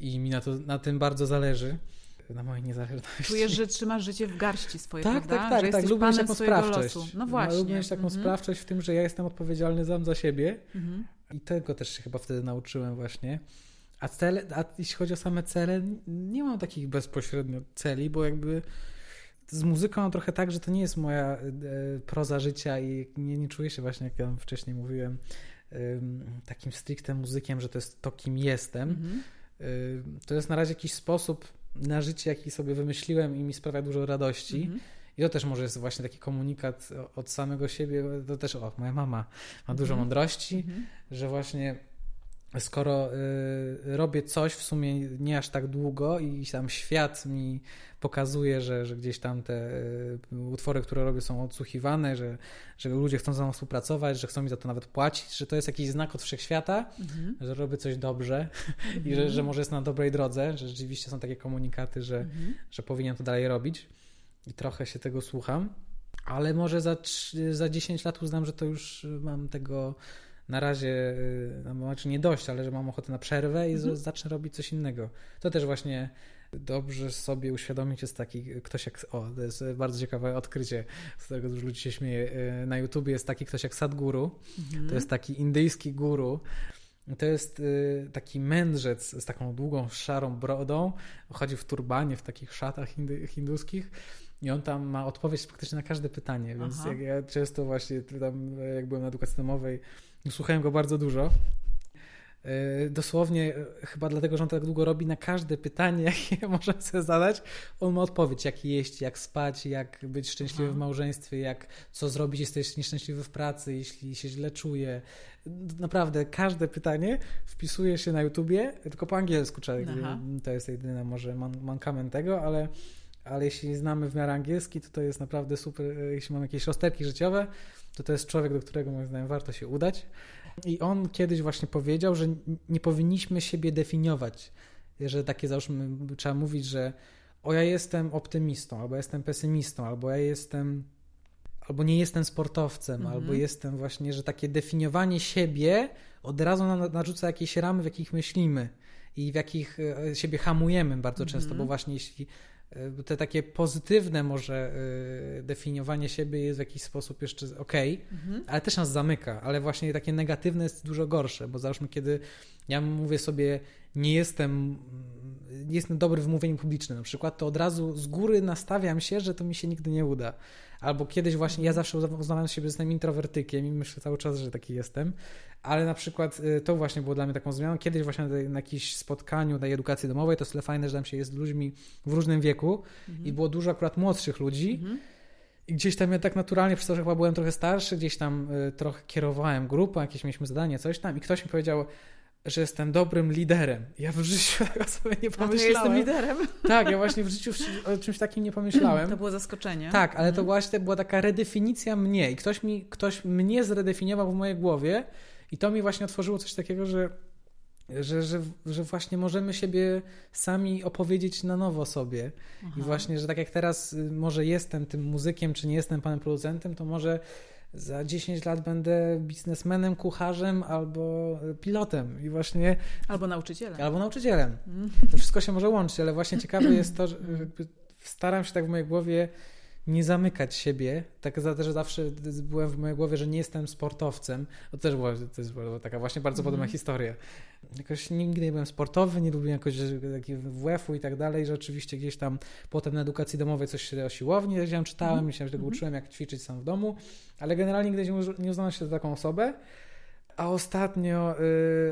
i mi na, to, na tym bardzo zależy na mojej niezależności. Czujesz, że trzymasz życie w garści swoje, tak, prawda? Tak, tak, że tak. Lubię mieć taką sprawczość. Losu. No właśnie. Lubię mieć taką mhm. sprawczość w tym, że ja jestem odpowiedzialny sam za siebie mhm. I tego też się chyba wtedy nauczyłem właśnie. A, cele, a jeśli chodzi o same cele, nie mam takich bezpośrednio celi, bo jakby z muzyką mam trochę tak, że to nie jest moja e, proza życia i nie, nie czuję się właśnie, jak ja wcześniej mówiłem, takim stricte muzykiem, że to jest to, kim jestem. Mhm. To jest na razie jakiś sposób na życie, jaki sobie wymyśliłem i mi sprawia dużo radości. Mhm. I to też może jest właśnie taki komunikat od samego siebie. To też, o, moja mama ma dużo mhm. mądrości, mhm. że właśnie skoro y, robię coś w sumie nie aż tak długo i tam świat mi pokazuje, że, że gdzieś tam te y, utwory, które robię są odsłuchiwane, że, że ludzie chcą ze mną współpracować, że chcą mi za to nawet płacić, że to jest jakiś znak od wszechświata, mhm. że robię coś dobrze mhm. i że, że może jest na dobrej drodze, że rzeczywiście są takie komunikaty, że, mhm. że powinien to dalej robić i trochę się tego słucham, ale może za, za 10 lat uznam, że to już mam tego na razie, y, no, znaczy nie dość, ale że mam ochotę na przerwę i mhm. zacznę robić coś innego. To też właśnie dobrze sobie uświadomić jest taki ktoś jak, o, to jest bardzo ciekawe odkrycie, z którego dużo ludzi się śmieje, y, na YouTubie jest taki ktoś jak Sadhguru, mhm. to jest taki indyjski guru, to jest y, taki mędrzec z taką długą, szarą brodą, chodzi w turbanie, w takich szatach hinduskich i on tam ma odpowiedź praktycznie na każde pytanie, więc jak ja często właśnie tam, jak byłem na edukacji domowej, Słuchałem go bardzo dużo. E, dosłownie, e, chyba dlatego, że on tak długo robi, na każde pytanie, jakie możemy sobie zadać, on ma odpowiedź, jak jeść, jak spać, jak być szczęśliwy w małżeństwie, jak co zrobić, jeśli jesteś nieszczęśliwy w pracy, jeśli się źle czuje. Naprawdę, każde pytanie wpisuje się na YouTubie, tylko po angielsku trzeba, to jest jedyny może man mankament tego, ale, ale jeśli znamy w miarę angielski, to to jest naprawdę super, e, jeśli mamy jakieś rozterki życiowe, to to jest człowiek, do którego moim zdaniem warto się udać. I on kiedyś właśnie powiedział, że nie powinniśmy siebie definiować, że takie załóżmy, trzeba mówić, że o ja jestem optymistą, albo jestem pesymistą, albo ja jestem, albo nie jestem sportowcem, mhm. albo jestem właśnie, że takie definiowanie siebie od razu nam narzuca jakieś ramy, w jakich myślimy i w jakich e, siebie hamujemy bardzo mhm. często, bo właśnie jeśli te takie pozytywne może e, definiowanie siebie jest w jakiś sposób jeszcze ok, mhm. ale też nas zamyka, ale właśnie takie negatywne jest dużo gorsze, bo załóżmy, kiedy ja mówię sobie, nie jestem, nie jestem dobry w mówieniu publicznym na przykład, to od razu z góry nastawiam się, że to mi się nigdy nie uda. Albo kiedyś właśnie, ja zawsze uznawałem siebie, że jestem introwertykiem i myślę cały czas, że taki jestem, ale na przykład y, to właśnie było dla mnie taką zmianą. Kiedyś właśnie na, na jakimś spotkaniu tej edukacji domowej, to jest fajne, że tam się jest z ludźmi w różnym wieku mhm. i było dużo akurat młodszych ludzi. Mhm. I gdzieś tam ja tak naturalnie, przez to, że chyba byłem trochę starszy, gdzieś tam y, trochę kierowałem grupą, jakieś mieliśmy zadanie, coś tam i ktoś mi powiedział, że jestem dobrym liderem. Ja w życiu tego sobie nie pomyślałem. A jestem liderem? Tak, ja właśnie w życiu o czymś takim nie pomyślałem. To było zaskoczenie. Tak, ale mhm. to właśnie była taka redefinicja mnie i ktoś, mi, ktoś mnie zredefiniował w mojej głowie i to mi właśnie otworzyło coś takiego, że, że, że, że właśnie możemy siebie sami opowiedzieć na nowo sobie. Aha. I właśnie, że tak jak teraz y, może jestem tym muzykiem, czy nie jestem panem producentem, to może za 10 lat będę biznesmenem, kucharzem albo pilotem i właśnie... Albo nauczycielem. Albo nauczycielem. Mm. To wszystko się może łączyć, ale właśnie ciekawe jest to, że staram się tak w mojej głowie nie zamykać siebie. Tak za że zawsze byłem w mojej głowie, że nie jestem sportowcem. To też była, to jest była taka właśnie bardzo mm. podobna historia. Jakoś nigdy nie byłem sportowy, nie lubiłem jakoś WF-u i tak dalej, że oczywiście gdzieś tam potem na edukacji domowej coś się o siłowni gdzieś czytałem, mm. się tego mm. uczyłem, jak ćwiczyć sam w domu, ale generalnie nigdy nie uznałem się za taką osobę. A ostatnio,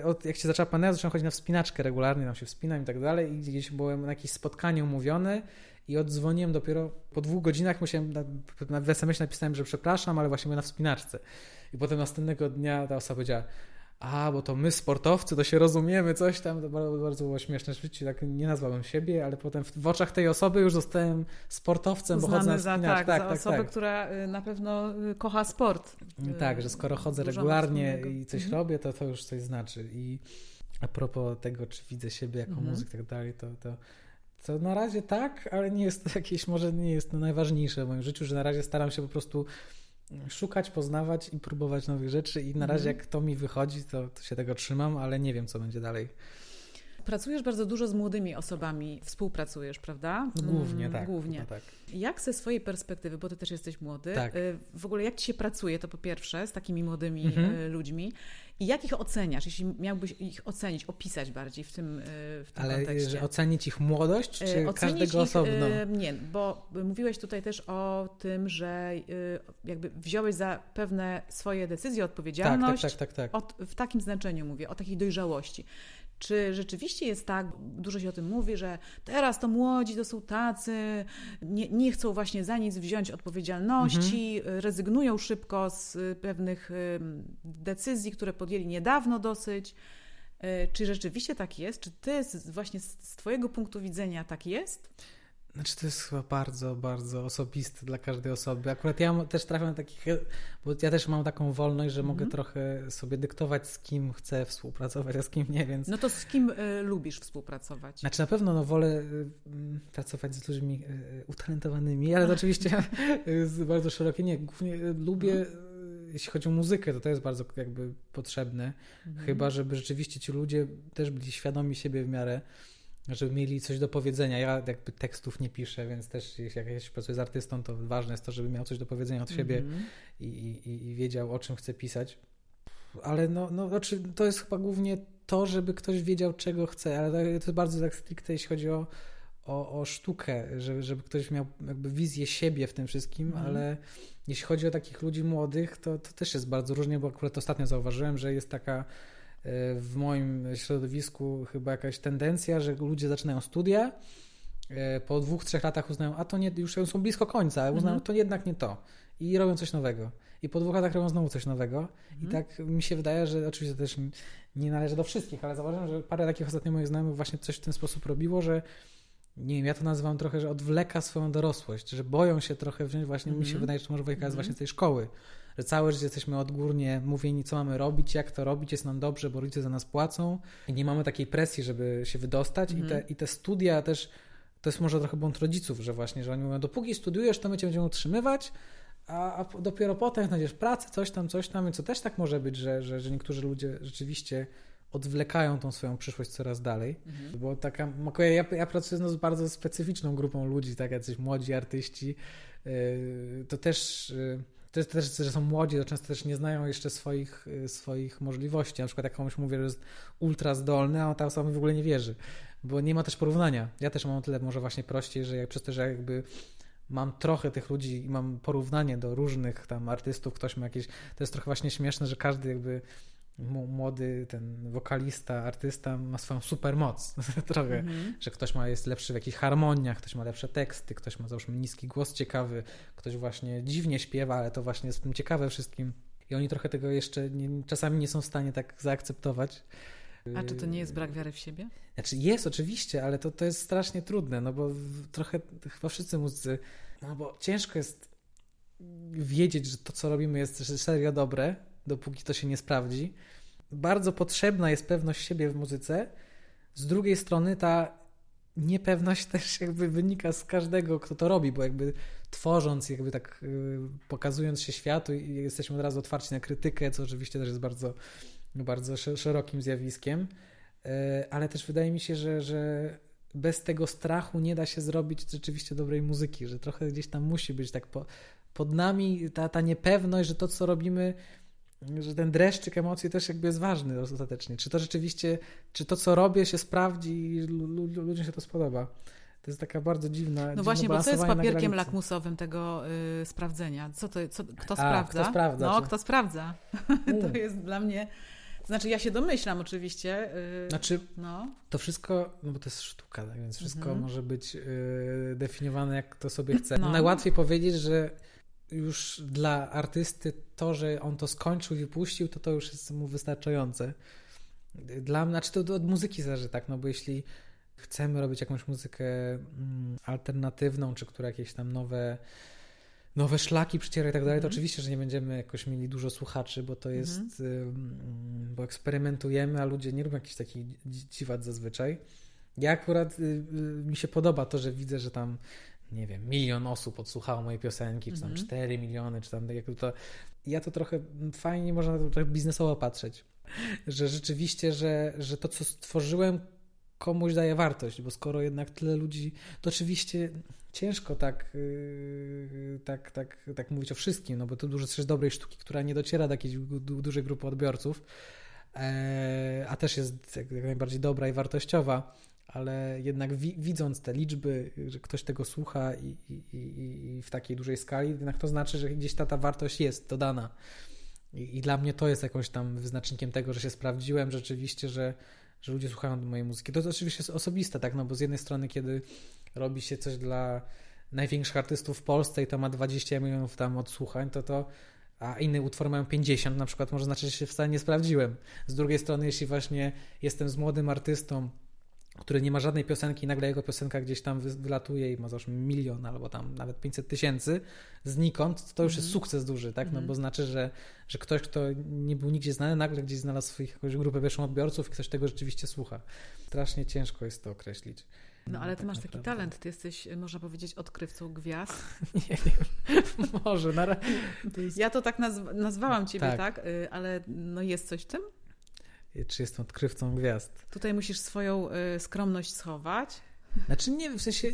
yy, jak się zaczęła pandemia, zacząłem chodzić na wspinaczkę regularnie, tam się wspinam i tak dalej i gdzieś byłem na jakieś spotkaniu umówiony i odzwoniłem dopiero po dwóch godzinach, musiałem, na, na SMS napisałem, że przepraszam, ale właśnie byłem na wspinaczce. I potem następnego dnia ta osoba powiedziała, a, bo to my sportowcy, to się rozumiemy, coś tam, to bardzo, bardzo było śmieszne w tak nie nazwałem siebie, ale potem w, w oczach tej osoby już zostałem sportowcem, bo chodzę na za, spinacz. tak, tak, za tak, osobę, tak. która y, na pewno y, kocha sport. Y, Tak, że skoro chodzę dużo regularnie i coś Mhm. robię, to to już coś znaczy. I a propos tego, czy widzę siebie jako Mhm. muzyk i tak dalej, to, to, to na razie tak, ale nie jest to jakieś, może nie jest to najważniejsze w moim życiu, że na razie staram się po prostu szukać, poznawać i próbować nowych rzeczy i na razie Mhm. jak to mi wychodzi, to, to się tego trzymam, ale nie wiem, co będzie dalej. Pracujesz bardzo dużo z młodymi osobami, współpracujesz, prawda? No, głównie Mm, tak. Głównie. tak. Jak ze swojej perspektywy, bo ty też jesteś młody, Tak. y, w ogóle jak ci się pracuje, to po pierwsze, z takimi młodymi Mhm. y, ludźmi i jak ich oceniasz, jeśli miałbyś ich ocenić, opisać bardziej w tym, y, w tym Ale kontekście? że ocenić ich młodość, czy ocenić każdego ich, osobno? Nie, bo mówiłeś tutaj też o tym, że jakby wziąłeś za pewne swoje decyzje Tak, tak, odpowiedzialność. tak, tak, tak. Od, w takim znaczeniu mówię, o takiej dojrzałości. Czy rzeczywiście jest tak, dużo się o tym mówi, że teraz to młodzi to są tacy, nie, nie chcą właśnie za nic wziąć odpowiedzialności, Mhm. rezygnują szybko z y, pewnych ym, decyzji, które podjęli niedawno dosyć. Y, Czy rzeczywiście tak jest? Czy ty z, właśnie z Twojego punktu widzenia tak jest? Znaczy to jest chyba bardzo, bardzo osobiste dla każdej osoby. Akurat ja też trafiam na takich, bo ja też mam taką wolność, że mogę Mhm. trochę sobie dyktować, z kim chcę współpracować, a z kim nie, więc... No to z kim y, lubisz współpracować? Znaczy na pewno no, wolę y, mm, pracować z ludźmi y, utalentowanymi, ale oczywiście jest bardzo szerokie. Nie, głównie y, lubię, y, jeśli chodzi o muzykę, to to jest bardzo jakby potrzebne. Mhm. Chyba, żeby rzeczywiście ci ludzie też byli świadomi siebie w miarę, żeby mieli coś do powiedzenia. Ja jakby tekstów nie piszę, więc też jeśli jak jeśli pracuję z artystą, to ważne jest to, żeby miał coś do powiedzenia od siebie Mhm. i, i, i wiedział, o czym chce pisać. Ale no, no znaczy, to jest chyba głównie to, żeby ktoś wiedział, czego chce, ale to, jest bardzo tak stricte, jeśli chodzi o, o, o sztukę, żeby, żeby ktoś miał jakby wizję siebie w tym wszystkim, Mhm. ale jeśli chodzi o takich ludzi młodych, to, to też jest bardzo różnie, bo akurat ostatnio zauważyłem, że jest taka w moim środowisku chyba jakaś tendencja, że ludzie zaczynają studia, e, po dwóch, trzech latach uznają, a to nie, już są blisko końca, ale uznają, Mhm. to jednak nie to. I robią coś nowego. I po dwóch latach robią znowu coś nowego. I Mhm. tak mi się wydaje, że oczywiście też nie należy do wszystkich, ale zauważyłem, że parę takich ostatnio moich znajomych właśnie coś w ten sposób robiło, że nie wiem, ja to nazywam trochę, że odwleka swoją dorosłość, że boją się trochę wziąć, właśnie mi się Mhm. wydaje, że to może wynika z Mhm. właśnie z tej szkoły, że całe życie jesteśmy odgórnie mówieni, co mamy robić, jak to robić, jest nam dobrze, bo rodzice za nas płacą i nie mamy takiej presji, żeby się wydostać i, te, Mhm. i te studia też, to jest może trochę błąd rodziców, że właśnie, że oni mówią, dopóki studiujesz, to my cię będziemy utrzymywać, a, a dopiero potem znajdziesz pracę, coś tam, coś tam, co też tak może być, że, że, że niektórzy ludzie rzeczywiście odwlekają tą swoją przyszłość coraz dalej, Mhm. bo taka, ja, ja pracuję no, z bardzo specyficzną grupą ludzi, tak, jacyś młodzi artyści, yy, to też, yy, to jest też, że są młodzi, to często też nie znają jeszcze swoich, yy, swoich możliwości, na przykład jak komuś mówię, że jest ultra zdolny, a ta osoba mi w ogóle nie wierzy, bo nie ma też porównania. Ja też mam tyle może właśnie prościej, że jak, przez to, że jakby mam trochę tych ludzi i mam porównanie do różnych tam artystów, ktoś ma jakieś, to jest trochę właśnie śmieszne, że każdy jakby młody ten wokalista, artysta ma swoją supermoc trochę, Mhm. że ktoś ma jest lepszy w jakichś harmoniach, ktoś ma lepsze teksty, ktoś ma załóżmy niski głos ciekawy, ktoś właśnie dziwnie śpiewa, ale to właśnie jest w tym ciekawe wszystkim. I oni trochę tego jeszcze nie, czasami nie są w stanie tak zaakceptować. A czy to nie jest brak wiary w siebie? Znaczy jest oczywiście, ale to, to jest strasznie trudne, no bo trochę chyba wszyscy muzycy, no bo ciężko jest wiedzieć, że to co robimy jest serio dobre, dopóki to się nie sprawdzi. Bardzo potrzebna jest pewność siebie w muzyce. Z drugiej strony ta niepewność też jakby wynika z każdego, kto to robi, bo jakby tworząc, jakby tak y, pokazując się światu jesteśmy od razu otwarci na krytykę, co oczywiście też jest bardzo, bardzo sze- szerokim zjawiskiem. E, ale też wydaje mi się, że, że bez tego strachu nie da się zrobić rzeczywiście dobrej muzyki, że trochę gdzieś tam musi być tak po, pod nami ta, ta niepewność, że to, co robimy, że ten dreszczyk emocji też jakby jest ważny ostatecznie. Czy to rzeczywiście, czy to, co robię, się sprawdzi i lu- lu- ludziom się to spodoba. To jest taka bardzo dziwna. No właśnie, bo co jest papierkiem lakmusowym tego y, sprawdzenia? Co to, co, kto A, sprawdza? kto sprawdza, No, czy- kto sprawdza. to jest dla mnie... Znaczy ja się domyślam oczywiście. y, Znaczy, no. to wszystko, no bo to jest sztuka, tak więc wszystko Mhm. może być y, definiowane jak to sobie chce. No. Najłatwiej powiedzieć, że już dla artysty to, że on to skończył i wypuścił, to to już jest mu wystarczające. Dla mnie, znaczy to od muzyki zależy, tak, no bo jeśli chcemy robić jakąś muzykę mm, alternatywną, czy która jakieś tam nowe nowe szlaki przyciera i tak dalej, to mhm. oczywiście, że nie będziemy jakoś mieli dużo słuchaczy, bo to jest, mm. bo eksperymentujemy, a ludzie nie lubią jakichś takich dziwat zazwyczaj. Ja akurat y, y, mi się podoba to, że widzę, że tam nie wiem, milion osób odsłuchało moje piosenki, czy tam mm -hmm. 4 miliony, czy tam jak to. Ja to trochę fajnie można na to trochę biznesowo patrzeć, że rzeczywiście, że, że to, co stworzyłem, komuś daje wartość, bo skoro jednak tyle ludzi, to oczywiście ciężko tak, yy, tak, tak, tak mówić o wszystkim, no bo to dużo też dobrej sztuki, która nie dociera do jakiejś dużej grupy odbiorców, e, a też jest jak najbardziej dobra i wartościowa ale jednak wi widząc te liczby, że ktoś tego słucha i, i, i, i, w takiej dużej skali, jednak to znaczy, że gdzieś ta, ta wartość jest dodana. I, dla mnie to jest jakąś tam wyznacznikiem tego, że się sprawdziłem rzeczywiście, że, że ludzie słuchają mojej muzyki. To, to oczywiście jest osobiste, tak, no bo z jednej strony, kiedy robi się coś dla największych artystów w Polsce i to ma 20 milionów tam odsłuchań, to to a inne utwory mają 50 na przykład, może znaczy, że się wcale nie sprawdziłem. Z drugiej strony, jeśli właśnie jestem z młodym artystą, który nie ma żadnej piosenki i nagle jego piosenka gdzieś tam wylatuje i ma załóżmy milion albo tam nawet 500 tysięcy znikąd, to już jest mhm. sukces duży, tak? No bo mhm. znaczy, że, że ktoś, kto nie był nigdzie znany, nagle gdzieś znalazł swoich, jakąś grupę pierwszą odbiorców i ktoś tego rzeczywiście słucha. Strasznie ciężko jest to określić. No ale ty tak masz naprawdę. taki talent, ty jesteś, można powiedzieć, odkrywcą gwiazd. Nie wiem, może. Na... To jest... Ja to tak nazw nazwałam ciebie, tak. tak? Y, ale no jest coś w tym? Czy jestem odkrywcą gwiazd. Tutaj musisz swoją y, skromność schować. Znaczy nie, w sensie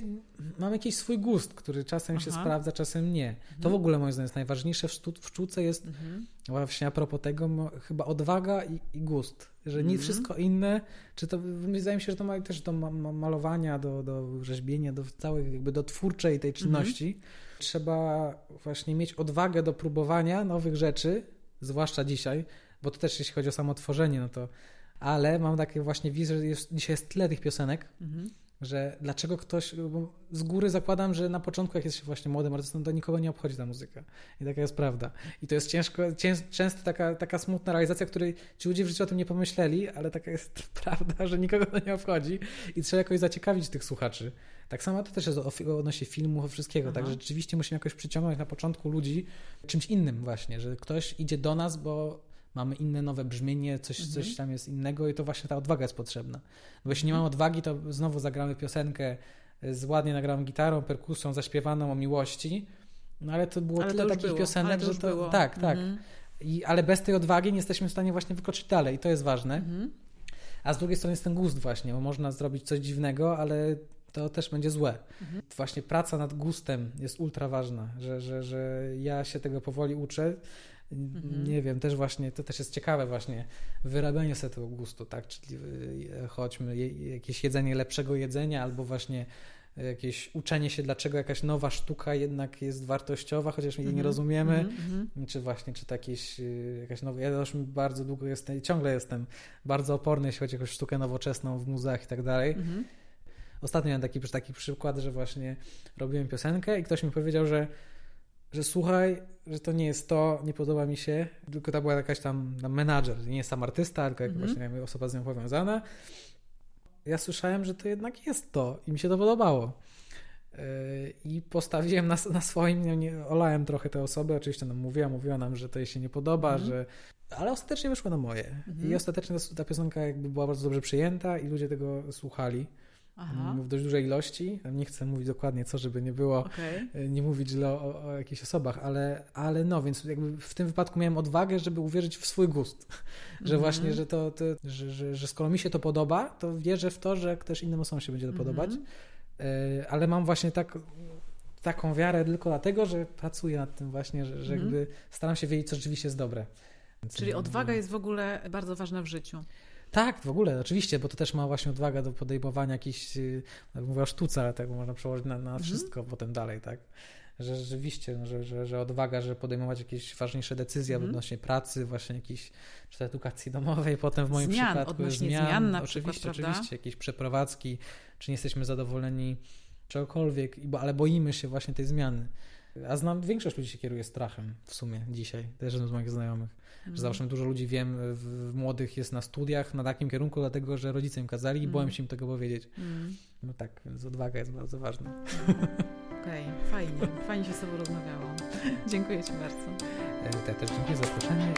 mam jakiś swój gust, który czasem Aha. się sprawdza, czasem nie. Mhm. To w ogóle moim zdaniem jest najważniejsze w, sztu, w sztuce jest mhm. właśnie a propos tego chyba odwaga i, i gust. Że mhm. nie wszystko inne, czy to wydaje mi się, że to ma też do malowania, do, do rzeźbienia, do całej jakby do twórczej tej czynności. Mhm. Trzeba właśnie mieć odwagę do próbowania nowych rzeczy, zwłaszcza dzisiaj, bo to też jeśli chodzi o samo tworzenie, no to ale mam takie właśnie wizję, że jest, dzisiaj jest tyle tych piosenek, mhm. że dlaczego ktoś, bo z góry zakładam, że na początku jak jest się właśnie młodym artystą, to nikogo nie obchodzi ta muzyka. I taka jest prawda. I to jest ciężko, cię, często taka, taka smutna realizacja, której ci ludzie w życiu o tym nie pomyśleli, ale taka jest prawda, że nikogo to nie obchodzi i trzeba jakoś zaciekawić tych słuchaczy. Tak samo to też jest odnośnie filmów, wszystkiego. Aha. Także rzeczywiście musimy jakoś przyciągnąć na początku ludzi czymś innym właśnie, że ktoś idzie do nas, bo mamy inne, nowe brzmienie, coś, mhm. coś tam jest innego i to właśnie ta odwaga jest potrzebna. Bo jeśli nie mam odwagi, to znowu zagramy piosenkę z ładnie nagraną gitarą, perkusją, zaśpiewaną o miłości, no ale to było ale tyle to takich było. piosenek, to że to... Było. Tak, tak. Mhm. I, ale bez tej odwagi nie jesteśmy w stanie właśnie wykroczyć dalej i to jest ważne. Mhm. A z drugiej strony jest ten gust właśnie, bo można zrobić coś dziwnego, ale to też będzie złe. Mhm. Właśnie praca nad gustem jest ultra ważna, że, że, że ja się tego powoli uczę. Mhm. Nie wiem, też właśnie, to też jest ciekawe właśnie, wyrabianie sobie tego gustu, tak, czyli e, chodźmy, jakieś jedzenie lepszego jedzenia albo właśnie jakieś uczenie się, dlaczego jakaś nowa sztuka jednak jest wartościowa, chociaż jej nie mhm. rozumiemy, mm-hmm. czy właśnie, czy to jakieś, e, jakaś nowa, ja już bardzo długo jestem i ciągle jestem bardzo oporny, jeśli chodzi o jakąś sztukę nowoczesną w muzeach i tak dalej. Mm-hmm. Ostatnio miałem taki, taki przykład, że właśnie robiłem piosenkę i ktoś mi powiedział, że że słuchaj, że to nie jest to, nie podoba mi się, tylko to była jakaś tam, tam menadżer, nie sam artysta, tylko mm -hmm. właśnie osoba z nią powiązana. Ja słyszałem, że to jednak jest to i mi się to podobało. Yy, I postawiłem na, na swoim, nie, olałem trochę tę osobę, oczywiście nam mówiła, mówiła nam, że to jej się nie podoba, mm -hmm. że... Ale ostatecznie wyszło na moje. Mm -hmm. I mhm. ostatecznie ta, ta piosenka jakby była bardzo dobrze przyjęta i ludzie tego słuchali. Aha. w dość dużej ilości. Nie chcę mówić dokładnie co, żeby nie było, okay. E, nie mówić źle o, o, jakichś osobach, ale, ale no, więc jakby w tym wypadku miałem odwagę, żeby uwierzyć w swój gust. że mhm. właśnie, że to, to że, że, że, skoro mi się to podoba, to wierzę w to, że też innym osobom się będzie to podobać. Mhm. E, ale mam właśnie tak, taką wiarę tylko dlatego, że pracuję nad tym właśnie, że, że mhm. jakby staram się wiedzieć, co rzeczywiście jest dobre. Więc Czyli odwaga jest w ogóle bardzo ważna w życiu. Tak, w ogóle, oczywiście, bo to też ma właśnie odwagę do podejmowania jakichś, y, mówię o sztuce, ale tak można przełożyć na, na mhm. wszystko potem dalej, tak? Że rzeczywiście, no, że, że, że odwaga, że podejmować jakieś ważniejsze decyzje mm. odnośnie pracy, właśnie jakiejś, czy to edukacji domowej, potem w moim zmian, przypadku zmian, zmian na oczywiście, przykład, oczywiście, jakieś przeprowadzki, czy nie jesteśmy zadowoleni czegokolwiek, ale boimy się właśnie tej zmiany. A znam, większość ludzi się kieruje strachem w sumie dzisiaj, też z moich znajomych. Mhm. Że zawsze dużo ludzi wiem, w, młodych jest na studiach na takim kierunku, dlatego że rodzice im kazali i Mhm. bałem się im tego powiedzieć. Mm. No tak, więc odwaga jest bardzo ważna. Okej, fajnie. Fajnie się z Tobą rozmawiało. Dziękuję Ci bardzo. E, Ja też dziękuję za zaproszenie.